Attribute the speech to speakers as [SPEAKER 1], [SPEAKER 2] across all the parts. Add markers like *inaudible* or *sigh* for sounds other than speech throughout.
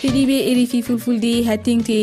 [SPEAKER 1] heeɗiɓe erifi fulfulde ha tengti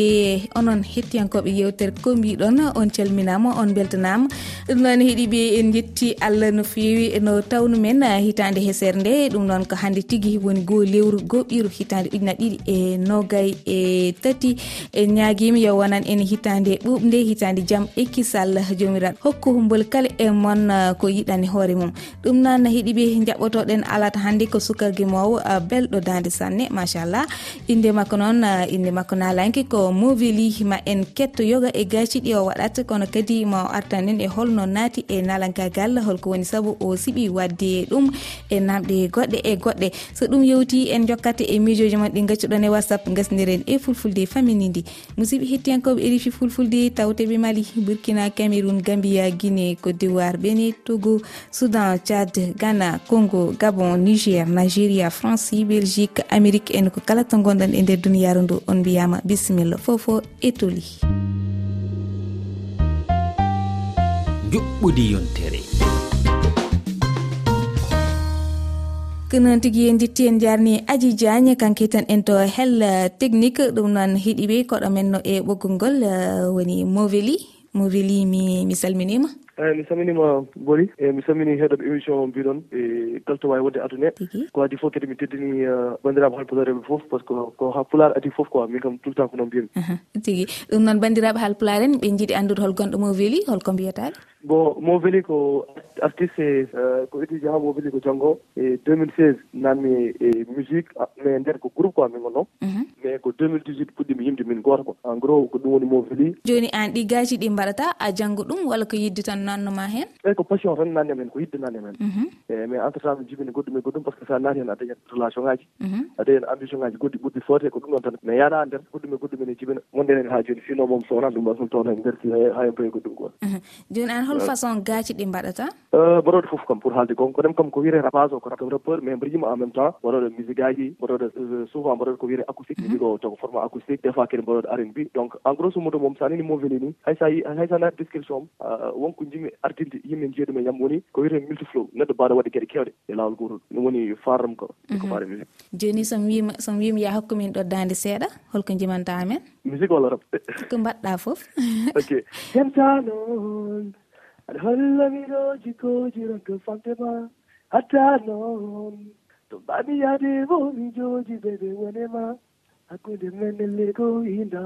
[SPEAKER 1] onon hettiyankoɓe yewtere ko mbiɗon on calminama on beltanama. Ɗum noon heeɗiɓe en jetti allah no fewi no tawnu men hitande hesere nde. Ɗum noon ko hande tigui woni goho lewru goɓɓiru hitande ujuna ɗiɗi e nogay e tati. En ñaguima yo wonan en hitande ɓuɓde hitande jaam ekkisal jomiraɗo. Hokku humbol kala e mon ko yiɗani hoore mum. Ɗum noon heeɗiɓe jaɓotoɗen alata hande ko sukargue mowo belɗo dande sanne machallah. Inde Uh, inde makko noon inde makko nalanki ko movili ma en ketto yoga e gaci ɗi o waɗat kono kadi ma o artanen e holno naati e nalankagal holko woni saabu o siɓi wadde ɗum e namɗe goɗɗe e goɗɗe. So ɗum yewti en jokkata e mijoji mon ɗi gaccuɗon e whatsapp gasdiren e fulfulde famini ndi. Musidɓe hettiyankoɓe erifi fulfulde tawteɓe mali burkina cameron gambia guine côte d'ivoire beni togo soudan tchad ghana congo gabon niger nigeria france belgique amérique en ko kala to gonɗon e nder duniyaru ndu on mbiyama bisimilla fofo e toli
[SPEAKER 2] juɓɓudi yontere.
[SPEAKER 1] Ko noon tigui en ditti en jarni aji diagne kanke tan en to hell technique ɗum noon heeɗiɓe koɗo men no e ɓoggol ngol woni moveli. Moveli mi mi salminima.
[SPEAKER 3] eeyi mi saminima bori e eh, mi samini heeɗoɓe of émission mbiɗon e galto wawi wonde aduna. Ko adi fof kadi mi teddini eh, bandiraɓe haalpulareɓe foof par ce que ko ha pular adi foof quoi min kam tout le temps ko noon mbiyami.
[SPEAKER 1] Tigui ɗum noon bandiraɓe halpular en ɓe jiiɗi andude hol gonɗo mo weeli holko mbiyataɓe
[SPEAKER 3] bon mo veli ko artiste euh, ko étudiant ha mo veli ko janngo. E 2016 nanmi e musique ah, mais nder ko groupe quoi min gonno mhm. mais ko 2018 puɗɗimi yimde min goto quoi en gros ko ɗum woni mo veli
[SPEAKER 1] joni an ɗi gaji ɗi mbaɗata a janngo ɗum walla ko yidde tan nannoma heen?
[SPEAKER 3] Eyi ko passion tan nanni amen ko yidde nanni amen. Eyi mais entre temps mi jibini goɗɗum e goɗɗum par ce que so a naati hen mhm. a dañat relation ngaji a dañat ambition ngaji goɗɗi ɓurɗi foote ko ɗum ɗon tan. Mais yaɗa nder goɗɗum e goɗɗum ene jibina. Wonde enen haa jooni. Sinon moom sownan ɗum ɗon tum tawna e nder ha hen payi ko ɗum goto
[SPEAKER 1] joni an hol hol façon gaaci ɗi mbaɗata?
[SPEAKER 3] Euh, mbaɗoɗo fof kam pour haalde gon koɗem kam ko wiyete rapage o ko rappeur mais mbaɗima en même temps mbaɗoɗo musique aji mbaɗoɗo euh, souvent mbaɗoɗo ko wiyete acoustique. Mhm. Musique o tago format acoustique. Des fois kadi mbaɗoɗo r n donc en gros summoto moom sa nini mo veli ni hay sa hay sa naati description am euh, wonko jimi ardinde yimɓe jiyeɗu men yam woni ko wiyete multiflow neɗɗo mbaɗa waɗde gueɗe kewɗe e lawol gotol ɗum woni farram ko ko mhm. faare musique.
[SPEAKER 1] Joni somi wima somi wima ya hokkumin ɗo dande seeɗa holko jimanta amen.
[SPEAKER 3] Musique walla rap?
[SPEAKER 1] Ko mbaɗɗa foof *laughs*
[SPEAKER 3] ok. Jantanoon aɗa holla miɗoji kojiranko famdema hatta noon. To mbami yaade momijoji ɓeɓe wonema hakkude men winda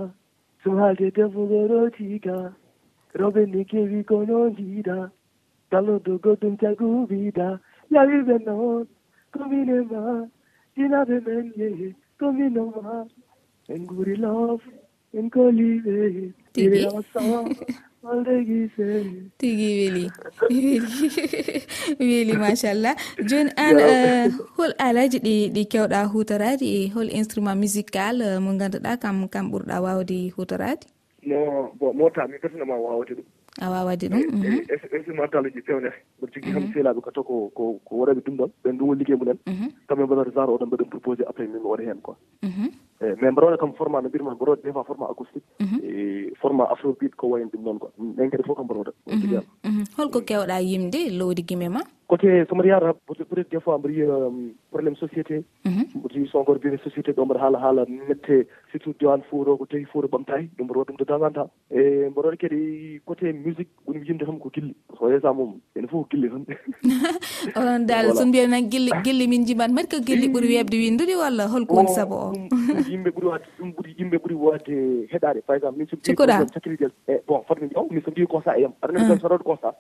[SPEAKER 3] so haalde defugorotiga roɓe ni kewi kono jiida galodo goɗɗum jaguɓida yawiɓe noon. Kominema dinaɓe men yehe kominoma en guuri lof en koliɓe. Ɗiɗi *laughs*
[SPEAKER 1] tigi weeli weeli *laughs* weeli machallah joni an eh, hol alaji ɗi ɗi kewɗa hutorade e hol instrument musical eh, mo ganduɗa kam kam ɓurɗa wawde hutorade?
[SPEAKER 3] No bon mota mi pertinama wawde ɗum.
[SPEAKER 1] A wawade ɗum eh, mhm.
[SPEAKER 3] instrumental uji pewne. Mbiɗa jogui kam mhm. sehlaɓe ko kato ko ko waɗaɓe ɗum ɗon. Ɓen ɗum woni ligguey mumen kamɓe mbaɗata genre oɗon mbaɗen proposé après min mi waɗa hen quoi. Mhm. eyi mais mbaɗa waɗa kam format no mbirma mbaɗa waɗa des fois format acoustique. E format afrobit ko wayno ɗum noon quoi. Ɗen kadi fof kam mbaɗa waɗa. Mhm, mhm.
[SPEAKER 1] Holko kewɗa yimde lowdi guime ma
[SPEAKER 3] côté somaɗa yaara peut être des fois mbiɗa yiya euh, probléme société. Mhm. Mbiɗa yi songor ngoto société ɗo mbaɗa haala haala mette surtout diwan fuuro ko tawi fuuro ɓamtayi ɗum mbaɗa waɗa ɗum de temps en temps e mbaɗa waɗa kadi côté musique ɓuri yimde tan ko gilli. So yesa mum ene fof ko gilli tan *laughs*
[SPEAKER 1] onon dal so mbiya nan gilli gilli min jiman mati ko gilli ɓuuri webde windude walla holko woni saabu o?
[SPEAKER 3] yimɓe ɓuuri wadde ɗum ɓuuri yimɓe ɓuuri wadde heɗade par exemple min somi
[SPEAKER 1] cikkuɗa
[SPEAKER 3] cakkiriɗel e bon fotmi jaw min so mbi constat e yam. Aɗa nani tan waɗa constat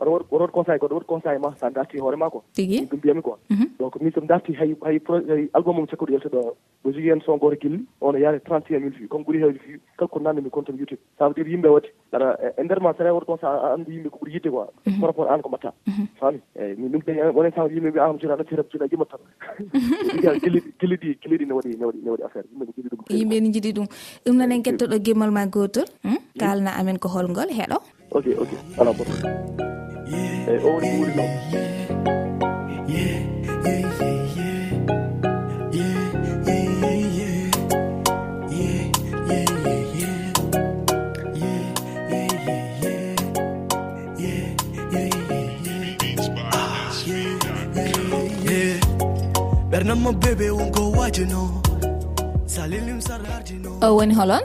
[SPEAKER 3] oɗo waɗi oɗo waɗi conseil oɗo waɗi conseil ma sa darti hoore ma quoi
[SPEAKER 1] tigui
[SPEAKER 3] ɗum mbiyami quoi mhm. donc min somi darti hay hay hay album um cikkuɗo yelte ɗo mi jogui hen son goto guilli ono yaade trente et un mille vues. Comme ɓuuri hewde vues kala ko nanndemi comptome youtube. Ça veut dire yimɓe waɗi aɗa e nder ma sene waɗi comme a andi yimɓe ko ɓuuri yidde quoi. Mhm. Par rapport an ko mbatta. Mhm. Fami eyyi min ɗum wonen sa yimɓe mbi an joɗa ɗattira joɗa jimmat tan. *laughs* Gilli ɗi gilli ɗi ne waɗi ne waɗi ne waɗi affaire. Yimɓe ne jiɗi ɗum.
[SPEAKER 1] Yimɓe ne jiɗi ɗum. Ɗum noon en kettoɗo gemmal ma gotol hmm? kalna amen ko holngol heeɗo
[SPEAKER 3] ok ok. Ala boto eyi o woni ɓuri noon
[SPEAKER 2] ɓernanmo bébé wonko wajino salilim sarardino
[SPEAKER 1] o woni holon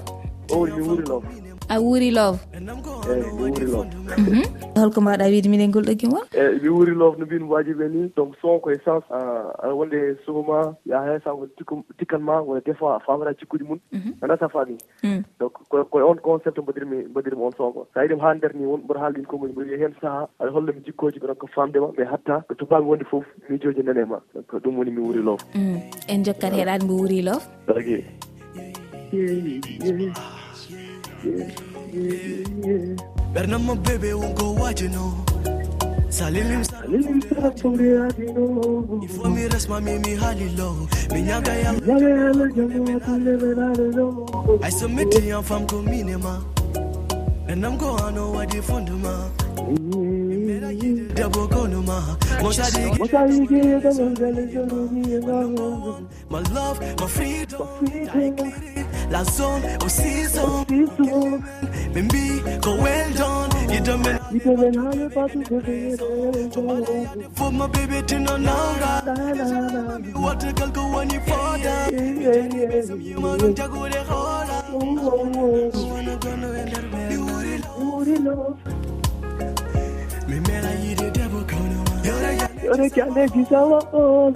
[SPEAKER 3] o woni mi wuri love
[SPEAKER 1] a wuuri love
[SPEAKER 3] eyi mi wuuri
[SPEAKER 1] love holko mbaɗa wiide minen ngolɗo gimol
[SPEAKER 3] eyyi mi wuri loof no mbino wajiɓe ni donc son koye sens aɗa wonde sugo ma yaha heen sa woni tikkan ma wona des fois a famata cikkuji mum mhm. anda sa faami
[SPEAKER 1] mm.
[SPEAKER 3] donc koye on concept mbaɗirmi mbaɗirmi on sonko. Sa yiɗim ha nder ni won mboɗo haalɗin ko commune mboɗo e hen saaha aɗa hollomi jikkoji kono ko famdema mais hatta. Ko tubami wonde foof miijoji nane ma. Donc ɗum woni mi wuuri loof.
[SPEAKER 1] Mm. En jokkat heɗade mbo wuuri loof?
[SPEAKER 3] Ok
[SPEAKER 2] yeah, yeah, yeah, yeah. ɓernamma
[SPEAKER 3] bebe wonko wajino salilimsaomi
[SPEAKER 2] resmami mi haalilo mi
[SPEAKER 3] ñagayaa
[SPEAKER 2] ay sommidiyan fam ko minema ɓernam ko ano waɗi fondema
[SPEAKER 3] debo konoma mosaɗigie
[SPEAKER 2] my love my freedom la zone o season ɓe mbi ko well
[SPEAKER 3] don
[SPEAKER 2] yiɗomen fofma bébé tino nawra wattagal ko woni fooda yimano jagude hoora wanagono e nder ɓe
[SPEAKER 3] wurilo
[SPEAKER 2] mi mela yiɗe debo kono
[SPEAKER 3] yore jaleji sawa on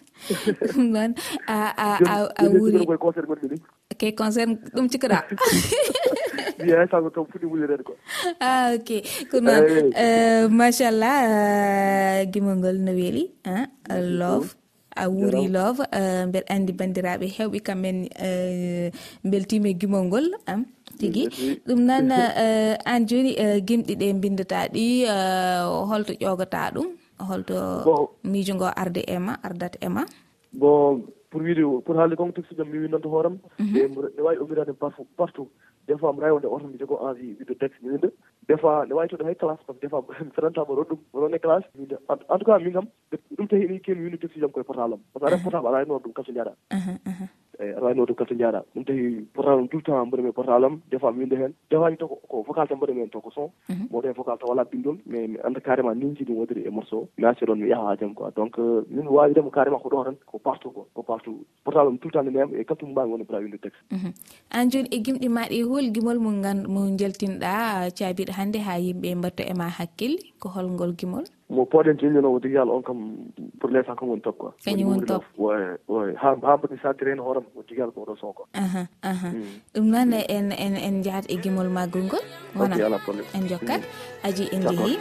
[SPEAKER 1] ɗum noon a wuuri
[SPEAKER 3] koye concert gonɗi ɗi
[SPEAKER 1] ke concerne ɗum cikkuɗa *laughs*
[SPEAKER 3] wiya hay sago kam fuɗɗi wulirede ko.
[SPEAKER 1] A *laughs* ah, ok. Ko noon
[SPEAKER 3] eh,
[SPEAKER 1] eh, machallah eh, gimol ngol no weeli hein love a wuuri love. mbeɗa anndi banndiraaɓe heewɓe kamɓen beltima e gimol ngol am tigui ɗum noon *laughs* an joni jooni gimɗi ɗe bindata ɗi holto ƴogata ɗum. holto miijo ngo arde ema ma ardat e ma
[SPEAKER 3] bon pour wiide pour haalde kon contexte jam mi wii noon to hooram mhm. e ne wawi ommirade partout partout. Des fois mi rawi wonde oto mi jogo envie wiide texte mi winde des fois ne wawi to hay classe par ce que des fois *laughs* mi fenantaamo ron ɗum ron e classe winde en tout cas min kam ɗum tahi ni kemi winde texte jam koye portable am. Par ce que a ref portable aɗa e noon ɗum kaso jaɗa eyi aɗa wawi nawde carte :fra jaaɗa ɗum tahi portable :fra am tout le temps :fra mbaɗi mi e portable am des fois mi winda hen. Des fois :fra taw ko vocal :fra tan mbaɗi men taw ko son. Mhm. Mboɗo hen vocal :fra taw ala bindol mais mi anda carrément ninji ɗum jiiɗi e morceau. Mi acca ɗon mi yaha ha jaam quoi. Donc :fra min wawidemo carrément ko ɗo tan ko partout quoi. Ko partout :fra portable am tout le temps :fra nde ndiyam e kaldu mum mbawmi woni mbaɗa winde texte :fra
[SPEAKER 1] mhm. an joni e gimɗi maɗa e hol gimol mo jaltinɗa caabiɗo hannde ha yimɓe mbatto ema hakkille ko holngol gimol?
[SPEAKER 3] mo pooɗen tinndinowo tigi haala on kam pour l' instant kam woni top quoi.
[SPEAKER 1] Kañum woni top
[SPEAKER 3] oy oy ha ha mbaɗi santiri hen hoorema o tigi haala ko oɗo son quoi.
[SPEAKER 1] Ahan ahan mm. ɗum noon en en en jahat e gimol magol ngol. Wona
[SPEAKER 3] ala probléme
[SPEAKER 1] en jokkat. Mm. Aji en jeehi.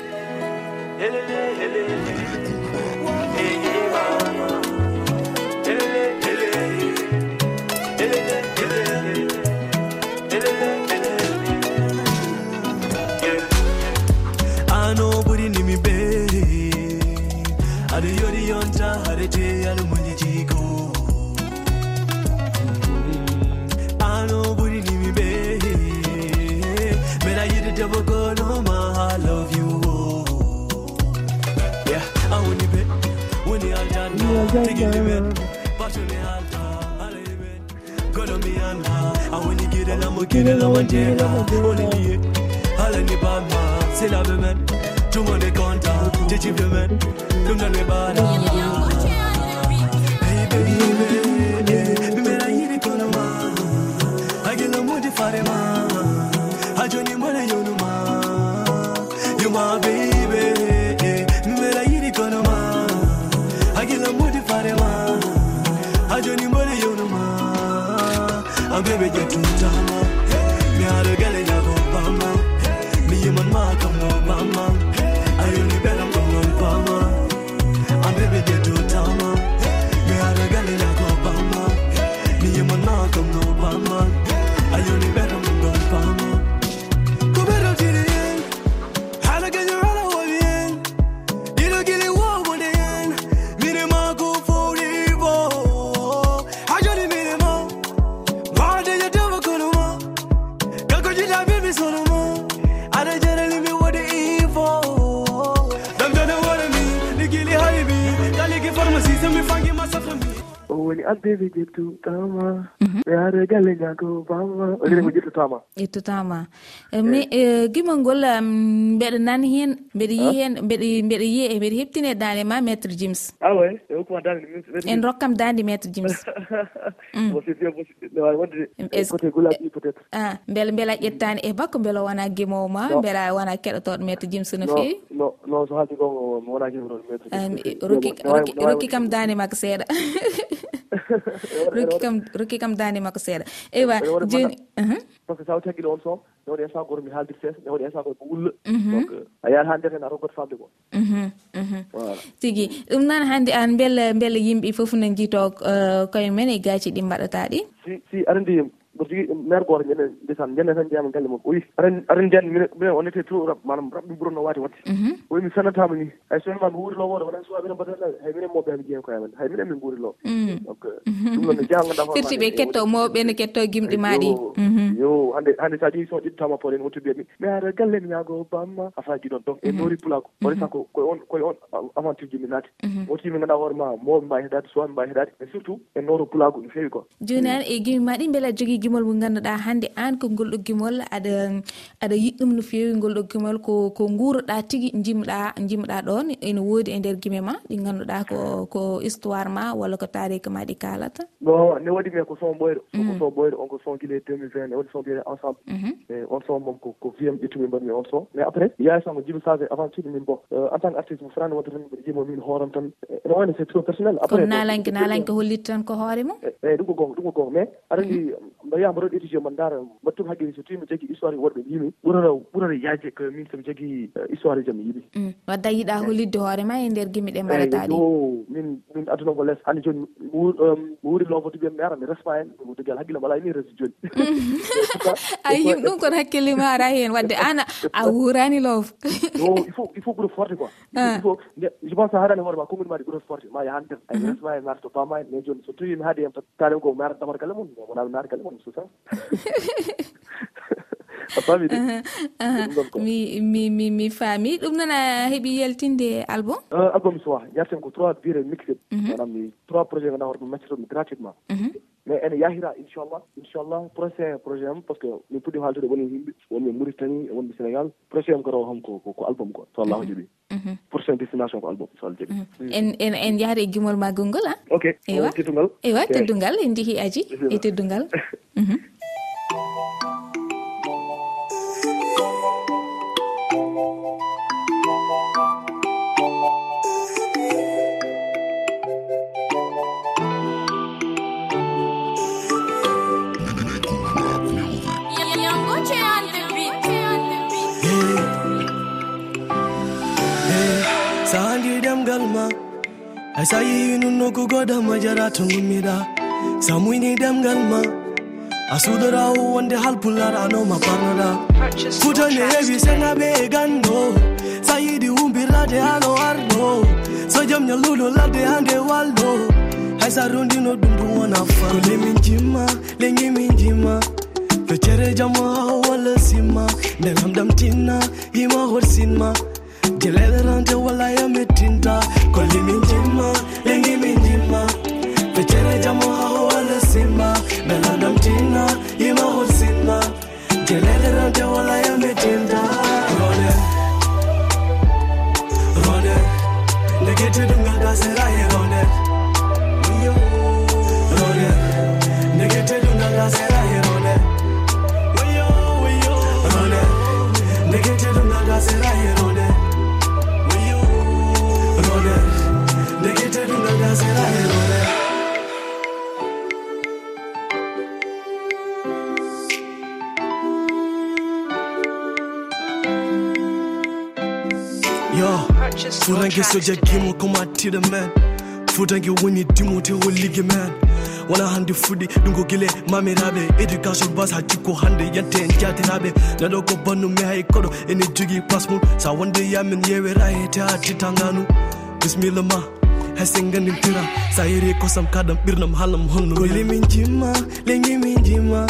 [SPEAKER 2] mi sono mo aɗa jarali mi waɗi ivo damdana warami ɗi gili halibi kaliki pharmacie somi fangi ma safami
[SPEAKER 3] o woni abbe ɓe jettu tawma Mhm. ɓe haareeji allah e ñaago bama rene ko mhm.
[SPEAKER 1] ƴettotama ƴettotama e, mi e, gimol ngol mbeɗa nani hen mbeɗa yi ah. hen mbeɗa mbeɗa yi e mbeɗa heptini e daande ma maître jims
[SPEAKER 3] awe ah e hokkuma dande
[SPEAKER 1] en rokkam dande maître jims beele beela ƴettani e bakko beela wona gimowo ma beela wona keɗotoɗo maître jims no fewi
[SPEAKER 3] non so haalti gongo wona gimoɗo maître
[SPEAKER 1] rokki kam dande makko seeɗa. *laughs* *laughs* Rokki kam rokki kam danima makko seeɗa. Eywa joni
[SPEAKER 3] par ce que sa tagguiɗo on son ne waɗi instant goto mi haaldir seesa ne waɗi instant goto mo wulla. Mhm. Donc a yahat hannde hen a roggoto famde ko
[SPEAKER 1] mhm, mhm. tigui ɗum noon hannde an beele beele yimɓe foof ne jiito koye men e gaaci ɗi mbaɗata ɗi?
[SPEAKER 3] Si si aɗa andi mbiɗa jogui maire goto ñande ndesan ñande tan jeyama galle mum o wi aɗa aɗa jiyani minen minen on ette trop rab manam rabɗum ɓuuranno wati watte o mhm. wi mi fennatama ni hay so ma mi wuurilo woto wona suwa minen mbaɗa hay minen moɓe hami jeeya koye amen hay minen min guurilo mm. donc *laughs* ɗum noon ne jeeya ganduɗa
[SPEAKER 1] surtout ɓe ketto mawɓe ne ketto gimɗi ma ɗi
[SPEAKER 3] yo mhm. hande hande sa ƴeewi so ƴittama pole en wottu mbiyatmi mi ara galle mi ñaago bamma. A faji ɗon. Donc e noori pulako o resa ko koye on koye on aventure ji mi naati. Woto yimɓe ganduɗa hoore ma mawɓe mbawi heedade suwaɓe mbawi heɗade mais surtout e nooro pulago no fewi quoi
[SPEAKER 1] joni an e gimi ma ɗi beela jogui gimol mo ganduɗa hannde an ko ngol ɗo gimol aɗa aɗa yiɗɗum no fewi ngol ɗo gimol ko ko guuroɗa tigui jimɗa jimɗa ɗon ene woodi e nder guime ma ɗi ganduɗa ko ko histoire ma walla ko tarika ma ɗi kalata
[SPEAKER 3] bon ne waɗi mien ko son ɓoyɗo. Mm-hmm. Ko son ɓoyɗo on ko son guila 2020 ne waɗi son mbiyete ensemble. Mm-hmm. Eyi on son moom ko wiyam ƴettumi mbaɗmi on son. Mais après yaasanmo jibi sage aventure min bon euh, en tant que artiste mo frani wonta tan mbiɗa jimo min hooram tan. Eh, ene wayno c'est trop personnel. Après ko
[SPEAKER 1] nalanke nalanke hollitta tan ko hoore mum?
[SPEAKER 3] Eyi ɗum ko gonga ɗum ko gonga. Mais aɗa andi mm-hmm. yaha mbaɗo étudié mo daara mbattum haqqille so tawi mi jagui histoire e worɓe yimi ɓurata ɓurata yaaje que min somi jagui eh, histoire jam e mi yiiɗi
[SPEAKER 1] mm, wadda yiiɗa hollidde hoore ma e nder gimi ɗe mbaɗata ɗi
[SPEAKER 3] min min adduna ko less hande joni mi um, wuuri loofoto mbiyam mi ara mi resma hen dogal haqqille mo e ni resi joni
[SPEAKER 1] a *laughs* *laughs* yim ɗum kono hakkille ma ara hen wadde an a wuurani loof.
[SPEAKER 3] Il faut il faut ɓuura forte quoi. *laughs* Ah. Il faut je pense a haɗani hoore ma commune ma ɗi ɓuura forte. Ma yahan nder. Ay resma hen mi ara to bama en mais joni so tawi mi haade hen tan tanem ko mi ara damar galle mum wona mi naata galle mum so artu tan a faami de
[SPEAKER 1] mi faami. Ɗum noon a heeɓi yaltinde album?
[SPEAKER 3] Uh, album soa yarten ko trois bire mixé mhm. manam mi trois projet ganduɗa hoore ɗum maccitomi gratuitement. Mhm. mais ene yahira inchallah inchallah prochain projet am par ce que min puɗɗima haaldude woni yimɓe wonɓe mauritanie e wonɓe sénégal projet am ko raw kam ko ko album quoi so allahu mhm. jaɓi. Mhm. Prochain destination ko album so allah jaɓi. Mhm.
[SPEAKER 1] En en en yahata e gimol ma gongol a ah?
[SPEAKER 3] ok
[SPEAKER 1] ewa
[SPEAKER 3] teddugal
[SPEAKER 1] ewa teddugal en jeehi aji e teddungal. *laughs*
[SPEAKER 2] hay sa yehi nonnoku godama jara to gummiɗa sa muyni ɗemgal ma a sudorawo wonde halpullaranoma parnoɗa futande heewi senaɓe e gando sa yiɗi wumbirrade hano arɗo so jom ñalluɗo ladde hande walɗo hay sa rondino ɗum ɗum wona fa. Ko lemin jimma leñi min jimma. Feccere jamma walla simma. Nde lamɗam tinna yima horsinma jelelerante walaya metinta kollimin jimma lengimin jimma fecere jamo hahowale simma melandam tinna yimahol simma jelelerante walaya metinta rone rone negeteɗungal gaseraye rone. Rone negeteɗungal gaseraye rone. Rone negeteɗungal gaseraye rone.
[SPEAKER 4] futanke
[SPEAKER 2] soja gimo koma tiɗa men futanke woni dimote hollige men wona hande fuɗɗi ɗum ko guile mamiraɓe éducation bas ha jikko hande yante en jatiraɓe neɗo ko bannu mi hay koɗo ene jogui pas mum sa wonde yamin yewera hete ha titaganu bisimilla ma. Haysen gandintira sa yeri kosam kadam ɓirnam haalam holno gole min jimma leñi min jimma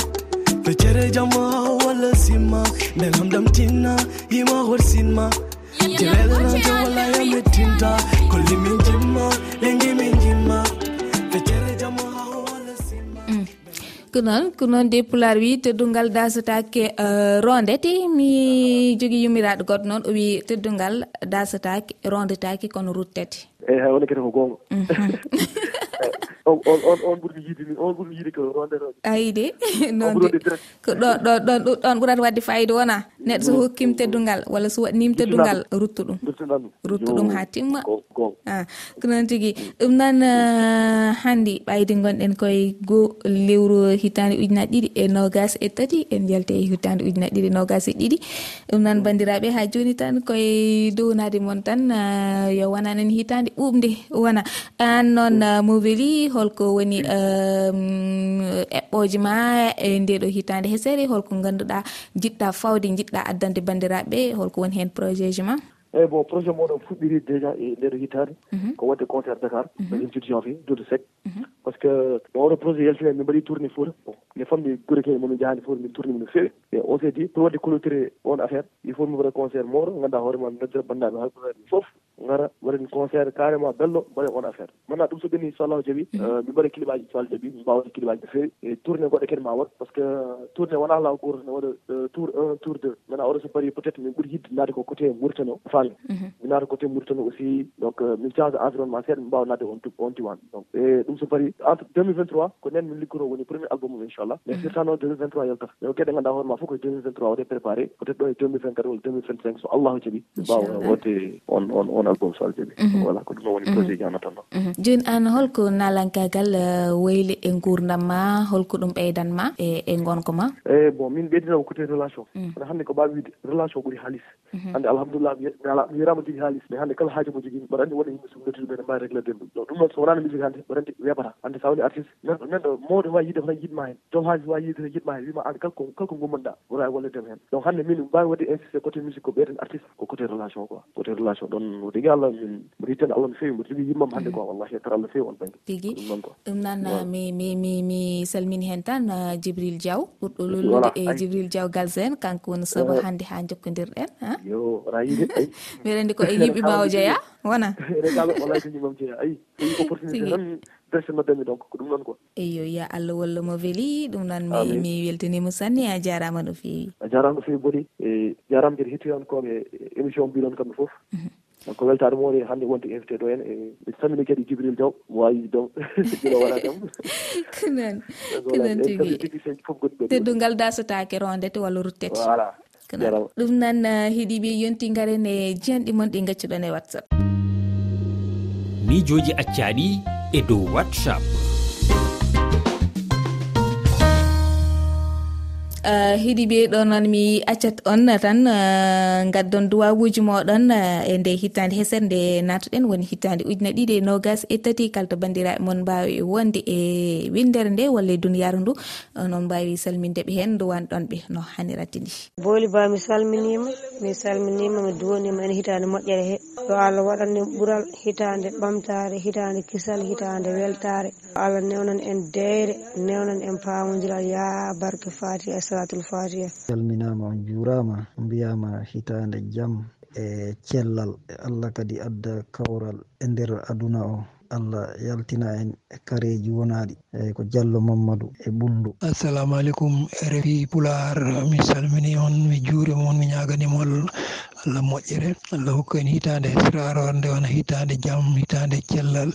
[SPEAKER 2] feccere jamma walla simma nde lamdam tinna yima horsinma jelelelante walaya mi tinta kolli min jimma lengi min jimma. Fecere jamo ha howala simma mm.
[SPEAKER 1] ko noon ko noon de pular wi teddungal dasatake eh, rondete mi jogui yummiraɗo goɗɗo noon o wi teddungal dasatake rondetake kono ruttete
[SPEAKER 3] eyyi eh, hay wona kete ko gonga.
[SPEAKER 1] Mm-hmm. *laughs*
[SPEAKER 3] On on ɓurmi yiide ni on ɓurmi yiide ko ronderoje
[SPEAKER 1] ayi *laughs* de noon de. ko ɗon ɗon ɗon ɗum ɗon ɓurata wadde fayida wona? neɗɗo so hokkim teddungal walla so waɗanima teddungal ruttu ɗum ruttu ɗum ha timma. Ah, ko noon tigui ɗum noon ah, hannde ɓayde gonɗen koye goo lewru hitande ujunaje ɗiɗi e nogas e tati en jalte e hitande ujunaje ɗiɗi e nogas e ɗiɗi. Ɗum noon bandiraɓe ha joni tan koye downade moon tan ah, yo wonanen hitande ɓuɓde wona an noon mo mobeli holko woni mm, eɓɓoji ma e ndeɗo hitande hesere holko ganduɗa jiɗɗa fawde jiɗɗa jiɗɗa addande bandiraɓe holko woni hen projet ji ma?
[SPEAKER 3] Eyyi bon projet moɗon fuɗɗiri déjà e nder hitaade mhm. ko wadde concert dakar e institution fe dude sec mhm. par ce que oɗo projet yaltine min mbaɗi tourné fouta bon mi fammi guure kene momin jahani fouta min tourné mino feewi. E on s'est dit pour wadde clôturé on affaire il faut mi waɗa concert moɗo ganduɗa hoore ma mi noddira bandaɓe hakkuɗaɓe foof gara waɗani concert carrément bello mbaɗen on affaire. Maintenant ɗum so ɓeni so allahu jaaɓi min mm. euh, mbaɗa kilibaji so allah jaaɓi min mbawade kilibaji no fewi e tourné goɗɗo kadi ma waɗ par ce que euh, tourné wona law goto ne waɗa euh, tour un tour deux. Maintenant oɗo so mbaɗi peut être min ɓuuri yidde naade ko côté mauritano faami mhm. mi naata côté mauritano aussi donc min change environnement seeɗa min mbawa nadde on on diwan. Donc e ɗum so mbaɗi entre 2023 ko nen min liggoro woni premier album um inchallah. Mais surtout firtano 2023 yaltata mais ko gueɗe ganduɗa hoore ma fof koye 2023 waɗe préparé. Peut être ɗo e 2024 walla 2025 so allahu jaaɓi mbawa wodde on on on album salde ɓe voilà mhm. ko ɗum ɗon woni mhm. projet ji an atanno
[SPEAKER 1] mhm. joni an holko nalankagal euh, wayle e gurdam ma holko ɗum ɓeydan ma e e gonko ma?
[SPEAKER 3] Eyi bon min ɓeydinama côté relation. Kono hannde ko mbawi wiide. Relation ɓuuri haalis. Hannde alhamdulillah mi ala mi wirama jogui haalis. Mais hannde kala haaji mo jogui mbaɗa andi wona yimɓe so somi ɓe ne mbawi réglé demɗum donc ɗum noon so wonano musique hannde mbaɗa andi weɓata hannde sa woni artiste neɗɗo neɗɗo mawɗo wawi yiide tan yiɗma hen jom haaji wawi yiide tan yiɗma hen wima an kalko kalko gummanɗa wona e wallidema hen donc hannde min mbawi wadde insisté côté musique ko ɓeyden artiste ko côté relation quoi. Côté relation ɗon wode tigi allah mbiɗa yittani allah no fewi mbiɗa tigi yimmam hannde ko wallahi yettata allah fewi on banggue
[SPEAKER 1] tigi
[SPEAKER 3] ɗum noon ko.
[SPEAKER 1] ɗum noon mi mi mi mi salmini hen tan euh, djibril diaw ɓurɗo lollude e djibril diaw galsen kanko woni saba hannde ha jokkodirɗen
[SPEAKER 3] yo aɗa yiɗi
[SPEAKER 1] mbiɗa andi ko e yimɓe *laughs* mbawo jeeya wona. *laughs*
[SPEAKER 3] Regaɓe wallahi ko yimam jeeya ayi ayi opportunité tan dresse noddami donc ko ɗum noon quoi
[SPEAKER 1] eyo ya allah walla mo weeli ɗum noon mi mi weltanima sanni a jarama no fewi
[SPEAKER 3] a jarama no fewi boni e jarama kadi hettoyankoɓe e émission mbiɗon kamɓe foof mhm. ko weltade mo woni hannde wonde invité ɗo en e mi samini kadi e djibril diaw mo wawi dow gila wona kam konan konan tigi. Fof goɗɗi
[SPEAKER 1] teddungal dasotake rondete walla ruttete
[SPEAKER 3] voilà. Konan
[SPEAKER 1] ɗum noon uh, heeɗiɓe yonti garen e jiyanɗi mon ɗi gaccuɗon e whatsapp.
[SPEAKER 5] Miijoji accaɗi e dow whatsapp.
[SPEAKER 1] Eh, heeɗiɓe ɗonon mi accat on tan eh, gaddon duwawuji moɗon eh, e nde hittande hesere nde natoɗen woni hittande ujuna ɗiɗi e nogas e tati kalto bandiraɓe moon mbawi wonde e windere nde walla e duniyaru ndu noon mbawi salmindeɓe hen duwanɗonɓe no haniratti ni
[SPEAKER 6] boli ba mi salminima mi salminima mi duwonima en hitande moƴƴere he. Yo allah waɗanni ɓuural hitande ɓamtare hitande kisal hitande weltare. Allah newnan en deyre newnan en pamodiral ya barke fati e salatul fatiha.
[SPEAKER 7] Salminama on jurama mbiyama hitande jaam e cellal. E Allah kadi adda kawral e nder aduna o. allah yaltina en e kareji wonaɗi eyyi ko diallo mamadou e ɓullo
[SPEAKER 8] assalamu aleykum refi pular mi salmini on mi juurima on mi ñaganimol. Allah moƴƴere allah hokku en hitande sirarorde on hitande jaam hitande cellal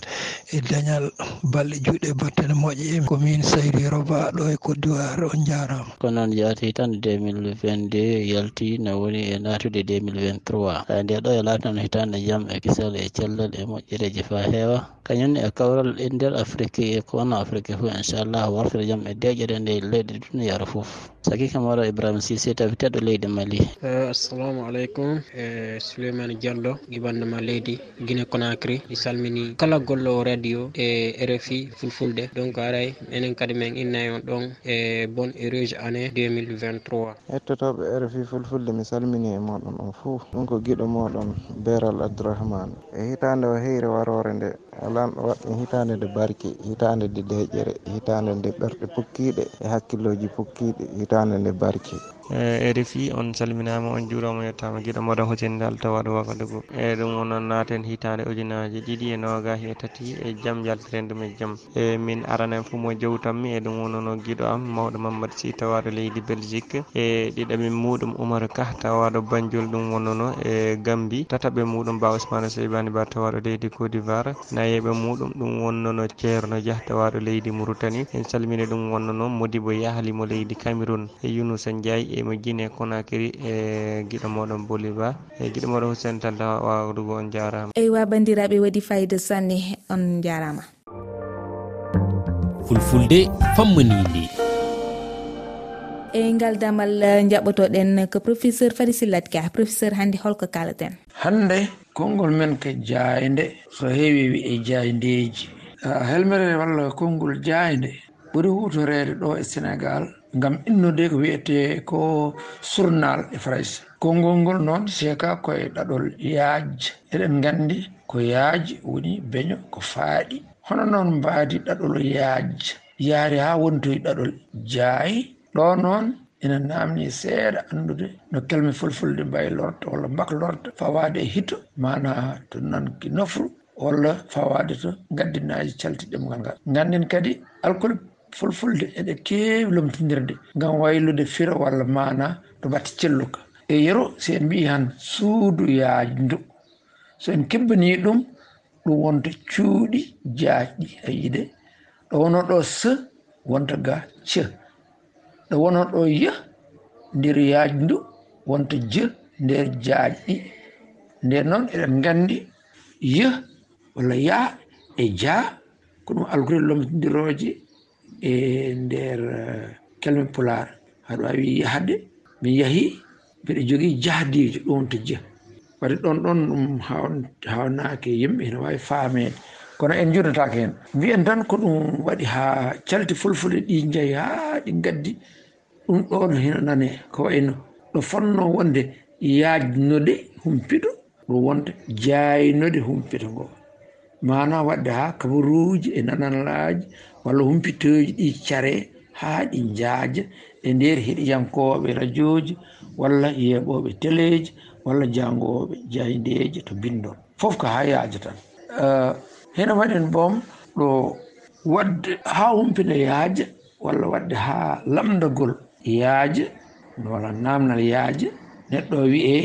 [SPEAKER 8] e dañal balɗe juɗɗe battane moƴƴe. Commune saydi roba ɗo e côte d'ivoire on jarama.
[SPEAKER 9] Ko noon yaati tan 2022 yalti no woni e natude 2023 nde ɗo e latnan hitande jaam e kisal e cellal e moƴƴereji fa heewa. kañumne e kawral e nder afrique e ko wonno afrique fof inchallah wartira jaam e deƴere nde leyɗe duniyara fof saki kam ibrahima sisé tawiteɗo leydi mali eh,
[SPEAKER 10] assalamu aleykum. E souleymane diallo gibandema leydi guine conacry mi salmini kala gollowo radio e rfi fulfulde. Donc aray enen kadi men innayi on ɗon e bonne heureuse année 2023
[SPEAKER 11] hettotoɓe e rfi fulfulde mi salmini e moɗon on fo ɗum ko guiɗo moɗon beral abdourahmane. E hitande o heyre warore nde lanɗo waɗɗum hitande nde barki hitande nde deƴƴere hitande nde ɓerɗe pukkiɗe e hakkilloji pukkiɗe hitande nde barke.
[SPEAKER 12] E, e rfi on salminama on juurama yettama. Guiɗo moɗo hosini alta waɗo wakadugo. E ɗum onon naaten hitande ujunaji ɗiɗi e nogas e tati e jaam yaltiren ɗum e jaam e min aranen fo mo jowtanmi e ɗum wonono guiɗo am mawɗo mamadou sy tawaɗo leydi belgique. E ɗiɗaɓe muɗum oumar ka tawaɗo bandiol ɗum wonnono e gambi. Tataɓe muɗum ba ousmane seybani ba tawaɗo leydi côte d'ivoire. Nayeɓe muɗum ɗum wonnono ceerno dia tawaɗo leydi mauritanie. En salmini ɗum wonnono modibo yahalimo leydi cameron e younousa ndiaye E mo guine conakry e guiɗo moɗon boliba e guiɗo moɗon hussein talla wawdugo on jarama.
[SPEAKER 1] Eywa bandiraɓe waɗi fayida sanne on jarama.
[SPEAKER 5] Fulfulde fammanide
[SPEAKER 1] e ngal damal e, jaɓotoɗen ko professeur fadisillat ka. Professeur hannde holko kalaten
[SPEAKER 13] hannde konngol men ko jayde so heewi e jayndeji helmerere walla konngol jayde ɓuri hutorede ɗo e sénégal ngam innude ko wiyete ko surnal e français konngol ngol noon seeka koye ɗaɗol yaaj. Eɗen gandi ko yaaj woni beño ko faaɗi. Hono noon mbaadi ɗaɗol yaaj. Yaari ha wontoye ɗaɗol jaayi ɗo noon ina namni seeɗa anndude no kelme fulfulde mbayi lorta walla mbak lorta fawade e hito mana to nanki nofru walla fawade to gaddinaji calti ɗemgal ngal ganden kadi alcool fulfulde eɗe keewi lomtodirde ngam waylude fira walla mana to batte celluka. E yero si en mbi han suudu yaajdu so en kebbani ɗum ɗum wonta cuuɗi jaajɗi a e yiɗe. Ɗo wono ɗo s wonta ga ce ɗo wono ɗo y nder yaajdu wonta je nder jaajɗi nden noon eɗen nganndi y walla ya e ja ko ɗum algorel lomtindirooje e nder eh, kelme pular haɗo awi yahde mi yahi mbiɗa jogii jahdijo ɗum to jiya wadde ɗon ɗon ɗum hawnake yimɓe ene wawi faamede kono en jurnatake hen mbiyen tan ko ɗum waɗi ha calti fulfulde ɗi jeeyi ha ɗi gaddi ɗum ɗon hino nane ko wayno. Ɗo fonno wonde yajnode humpito ɗum wonta jaynode humpito ngo. Mana wadde ha kabaruji e nananlaji walla humpitoji ɗi care ha ɗi jaaja e nder heɗiyankoɓe radioji walla yeɓoɓe téléji walla jangoɓe jayideje to bindon fof ko ha yaaja tan. Eh, Hene waɗen boom ɗo wadde ha humpina yaaja walla wadde ha lamdagol yaaja walla namdal yaaja neɗɗo wi'e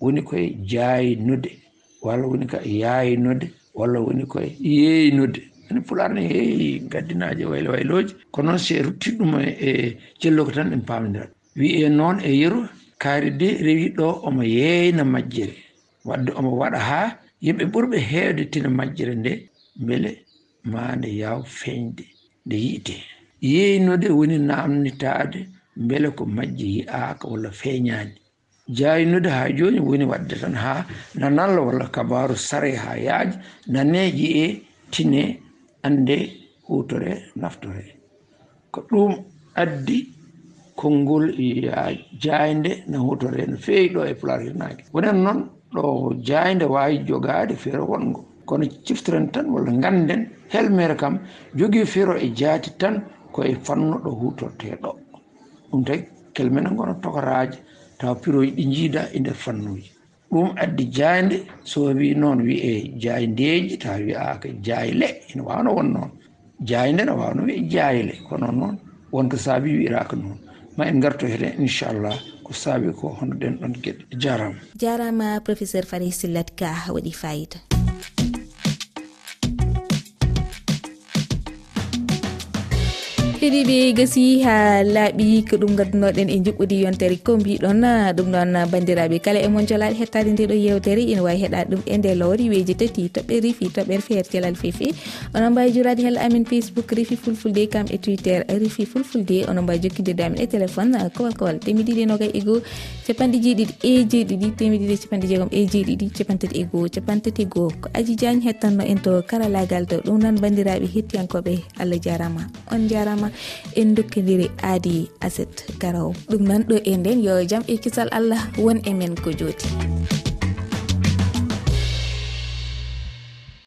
[SPEAKER 13] woni koye jaynude walla woni ko yaynude walla woni koye yeynude ene pulaar ne heewi gaddinaaje waylo wayloji ko noon si e ruttiɗ ɗum e, e cellogo tan en paamodirat wiye noon e yeru kaari de rewi ɗo omo yeeyna majjere. Wadde omo waɗa haa yimɓe ɓurɓe heewde tina majjere nde mbele ma nde yaw feeñde nde yi'ite yeeynude woni naamnitaade mbele ko majje yi'aaka walla feeñaani jaynude ha joni woni wadde tan ha nanalla walla kabaru sare ha yaaji nane jiye tine ande hutore naftore. Ko ɗum addi konngol jaynde no hutore no feewi ɗo e pular hirnaaki wonen noon ɗo jaynde waawi jogaade feero wongo kono ciftiren tan walla ngannden helmere kam jogii feero e jaati tan koye fannuɗo hutortee ɗo. Ɗum tagi kelmene ngona tokoraaje taw piroji ɗi jiida e nder fannuji ɗum addi jaande so wi noon wiye jaydeji ta wiyaka jayle ene wawno won noon. Jayde ne wawno wiye jayle kono noon wonko saabi wi'iraka noon. Ma en garto hede inchallah ko saabi ko hono ɗen ɗon gueɗe jarama
[SPEAKER 1] jarama professeur fari sillat ka waɗi fayida. musidɓe gasi ha laaɓi ko ɗum gaddunoɗen e juɓɓudi yontere ko mbiɗon ɗum noon bandiraɓe kala e mon jolaɗe hettade nde ɗo yewtere ina wawi heɗade ɗum e nde lowri weji tati toɓɓere rifi toɓɓere feere telal fefe onon mbawi jurade hel amin facebook rifi fulfulde kam e twitter rifi fulfulde. Onon mbawi jokkidirde amin e téléphone kowal kowal temiɗiɗi nogay e goho capanɗe jeeɗiɗi e jeeɗiɗi temiɗiɗi capanɗe jeegom e jeeɗiɗi capantati e goho capantati e goho ko aji diagne hettanno en to karalagal to ɗum noon bandiraɓe hettiyankoɓe allah jarama on jarama en dokkodiri aadi aset garaw ɗum noon ɗo e nden yo jaam e kisal allah won e men ko jooti